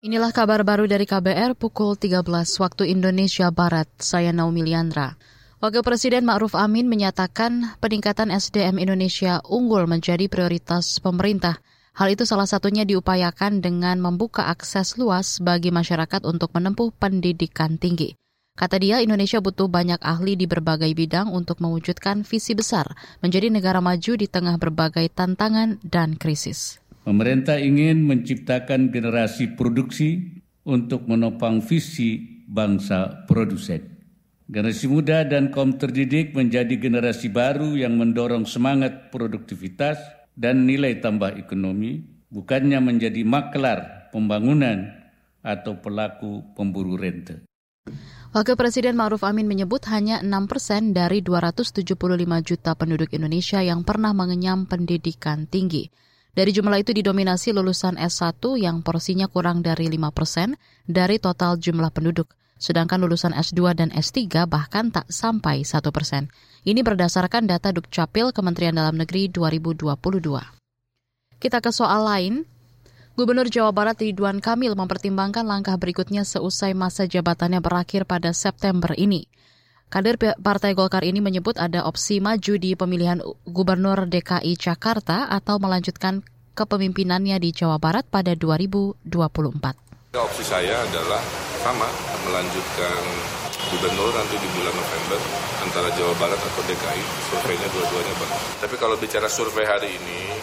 Inilah kabar baru dari KBR pukul 13 waktu Indonesia Barat. Saya Naomi Liandra. Wakil Presiden Ma'ruf Amin menyatakan peningkatan SDM Indonesia unggul menjadi prioritas pemerintah. Hal itu salah satunya diupayakan dengan membuka akses luas bagi masyarakat untuk menempuh pendidikan tinggi. Kata dia, Indonesia butuh banyak ahli di berbagai bidang untuk mewujudkan visi besar menjadi negara maju di tengah berbagai tantangan dan krisis. Pemerintah ingin menciptakan generasi produksi untuk menopang visi bangsa produsen. Generasi muda dan kaum terdidik menjadi generasi baru yang mendorong semangat produktivitas dan nilai tambah ekonomi, bukannya menjadi maklar pembangunan atau pelaku pemburu rente. Wakil Presiden Ma'ruf Amin menyebut hanya 6 persen dari 275 juta penduduk Indonesia yang pernah mengenyam pendidikan tinggi. Dari jumlah itu didominasi lulusan S1 yang porsinya kurang dari 5 persen dari total jumlah penduduk. Sedangkan lulusan S2 dan S3 bahkan tak sampai 1 persen. Ini berdasarkan data Dukcapil Kementerian Dalam Negeri 2022. Kita ke soal lain. Gubernur Jawa Barat Ridwan Kamil mempertimbangkan langkah berikutnya seusai masa jabatannya berakhir pada September ini. Kader Partai Golkar ini menyebut ada opsi maju di pemilihan Gubernur DKI Jakarta atau melanjutkan kepemimpinannya di Jawa Barat pada 2024. Opsi saya adalah sama, melanjutkan gubernur nanti di bulan November antara Jawa Barat atau DKI. Surveinya dua-duanya bagus. Tapi kalau bicara survei hari ini,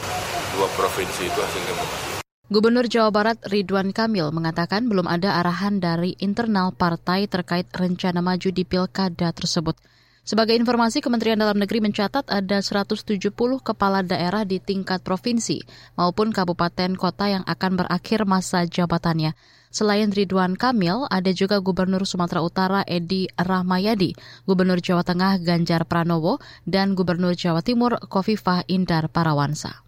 dua provinsi itu hasilnya bagus. Gubernur Jawa Barat Ridwan Kamil mengatakan belum ada arahan dari internal partai terkait rencana maju di pilkada tersebut. Sebagai informasi, Kementerian Dalam Negeri mencatat ada 170 kepala daerah di tingkat provinsi maupun kabupaten kota yang akan berakhir masa jabatannya. Selain Ridwan Kamil, ada juga Gubernur Sumatera Utara Edi Rahmayadi, Gubernur Jawa Tengah Ganjar Pranowo, dan Gubernur Jawa Timur Kofifah Indar Parawansa.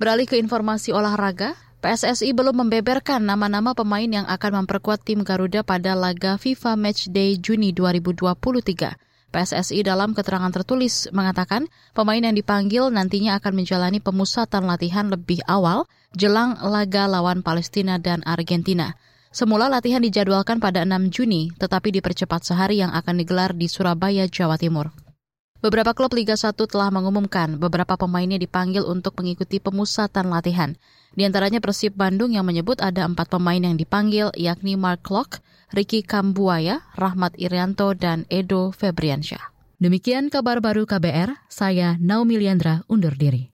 Beralih ke informasi olahraga, PSSI belum membeberkan nama-nama pemain yang akan memperkuat tim Garuda pada laga FIFA Matchday Juni 2023. PSSI dalam keterangan tertulis mengatakan pemain yang dipanggil nantinya akan menjalani pemusatan latihan lebih awal jelang laga lawan Palestina dan Argentina. Semula latihan dijadwalkan pada 6 Juni, tetapi dipercepat sehari yang akan digelar di Surabaya, Jawa Timur. Beberapa klub Liga 1 telah mengumumkan beberapa pemainnya dipanggil untuk mengikuti pemusatan latihan. Di antaranya Persib Bandung yang menyebut ada empat pemain yang dipanggil yakni Mark Locke, Ricky Kambuaya, Rahmat Irianto, dan Edo Febriansyah. Demikian kabar baru KBR, saya Naomi Liandra undur diri.